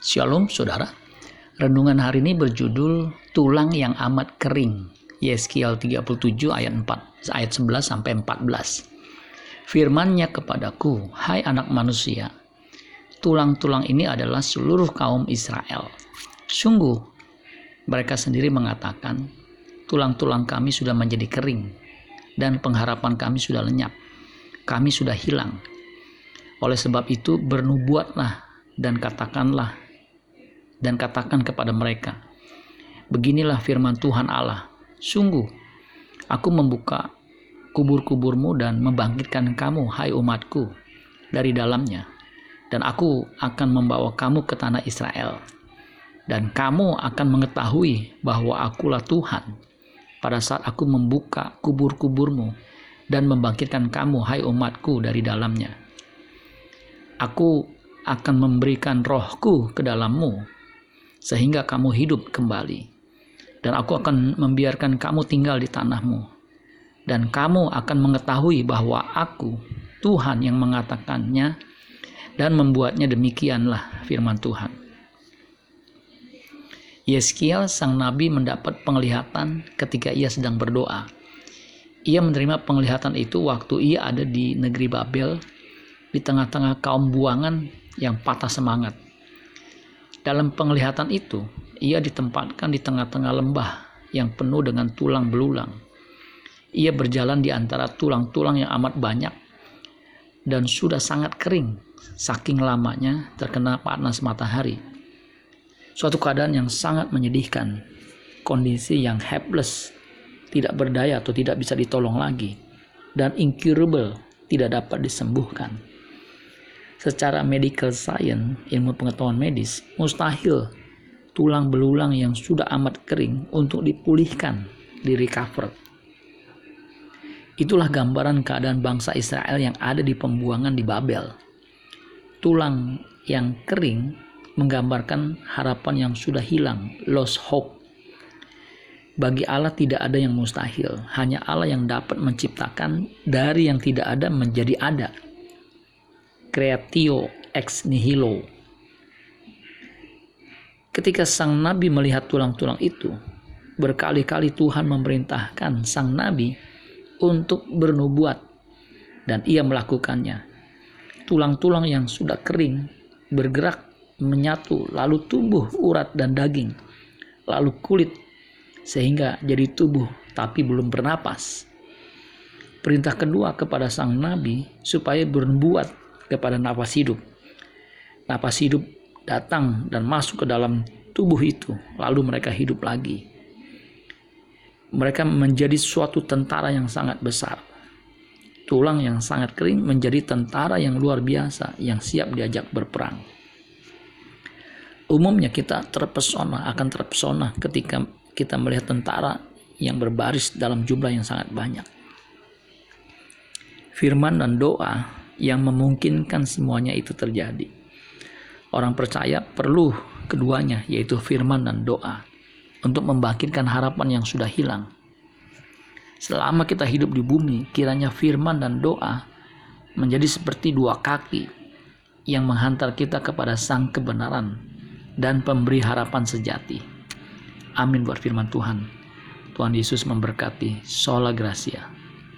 Shalom saudara. Renungan hari ini berjudul Tulang yang amat kering. Yeskiel 37 ayat 4 ayat 11 sampai 14. Firman-Nya kepadaku, "Hai anak manusia, tulang-tulang ini adalah seluruh kaum Israel. Sungguh mereka sendiri mengatakan, tulang-tulang kami sudah menjadi kering dan pengharapan kami sudah lenyap. Kami sudah hilang. Oleh sebab itu bernubuatlah dan katakanlah dan katakan kepada mereka, Beginilah firman Tuhan Allah, sungguh aku membuka kubur-kuburmu dan membangkitkan kamu, hai umatku, dari dalamnya. Dan aku akan membawa kamu ke tanah Israel. Dan kamu akan mengetahui bahwa akulah Tuhan pada saat aku membuka kubur-kuburmu dan membangkitkan kamu, hai umatku, dari dalamnya. Aku akan memberikan rohku ke dalammu sehingga kamu hidup kembali. Dan aku akan membiarkan kamu tinggal di tanahmu. Dan kamu akan mengetahui bahwa aku, Tuhan yang mengatakannya, dan membuatnya demikianlah firman Tuhan. Yeskiel sang nabi mendapat penglihatan ketika ia sedang berdoa. Ia menerima penglihatan itu waktu ia ada di negeri Babel, di tengah-tengah kaum buangan yang patah semangat dalam penglihatan itu, ia ditempatkan di tengah-tengah lembah yang penuh dengan tulang belulang. Ia berjalan di antara tulang-tulang yang amat banyak dan sudah sangat kering saking lamanya terkena panas matahari. Suatu keadaan yang sangat menyedihkan, kondisi yang helpless, tidak berdaya atau tidak bisa ditolong lagi, dan incurable, tidak dapat disembuhkan secara medical science, ilmu pengetahuan medis, mustahil tulang belulang yang sudah amat kering untuk dipulihkan, di recover. Itulah gambaran keadaan bangsa Israel yang ada di pembuangan di Babel. Tulang yang kering menggambarkan harapan yang sudah hilang, lost hope. Bagi Allah tidak ada yang mustahil, hanya Allah yang dapat menciptakan dari yang tidak ada menjadi ada creatio ex nihilo. Ketika sang nabi melihat tulang-tulang itu, berkali-kali Tuhan memerintahkan sang nabi untuk bernubuat dan ia melakukannya. Tulang-tulang yang sudah kering bergerak menyatu lalu tumbuh urat dan daging lalu kulit sehingga jadi tubuh tapi belum bernapas. Perintah kedua kepada sang nabi supaya bernubuat kepada nafas hidup. Nafas hidup datang dan masuk ke dalam tubuh itu, lalu mereka hidup lagi. Mereka menjadi suatu tentara yang sangat besar. Tulang yang sangat kering menjadi tentara yang luar biasa yang siap diajak berperang. Umumnya kita terpesona, akan terpesona ketika kita melihat tentara yang berbaris dalam jumlah yang sangat banyak. Firman dan doa yang memungkinkan semuanya itu terjadi. Orang percaya perlu keduanya, yaitu firman dan doa, untuk membangkitkan harapan yang sudah hilang. Selama kita hidup di bumi, kiranya firman dan doa menjadi seperti dua kaki yang menghantar kita kepada sang kebenaran dan pemberi harapan sejati. Amin buat firman Tuhan. Tuhan Yesus memberkati. Sola Gracia.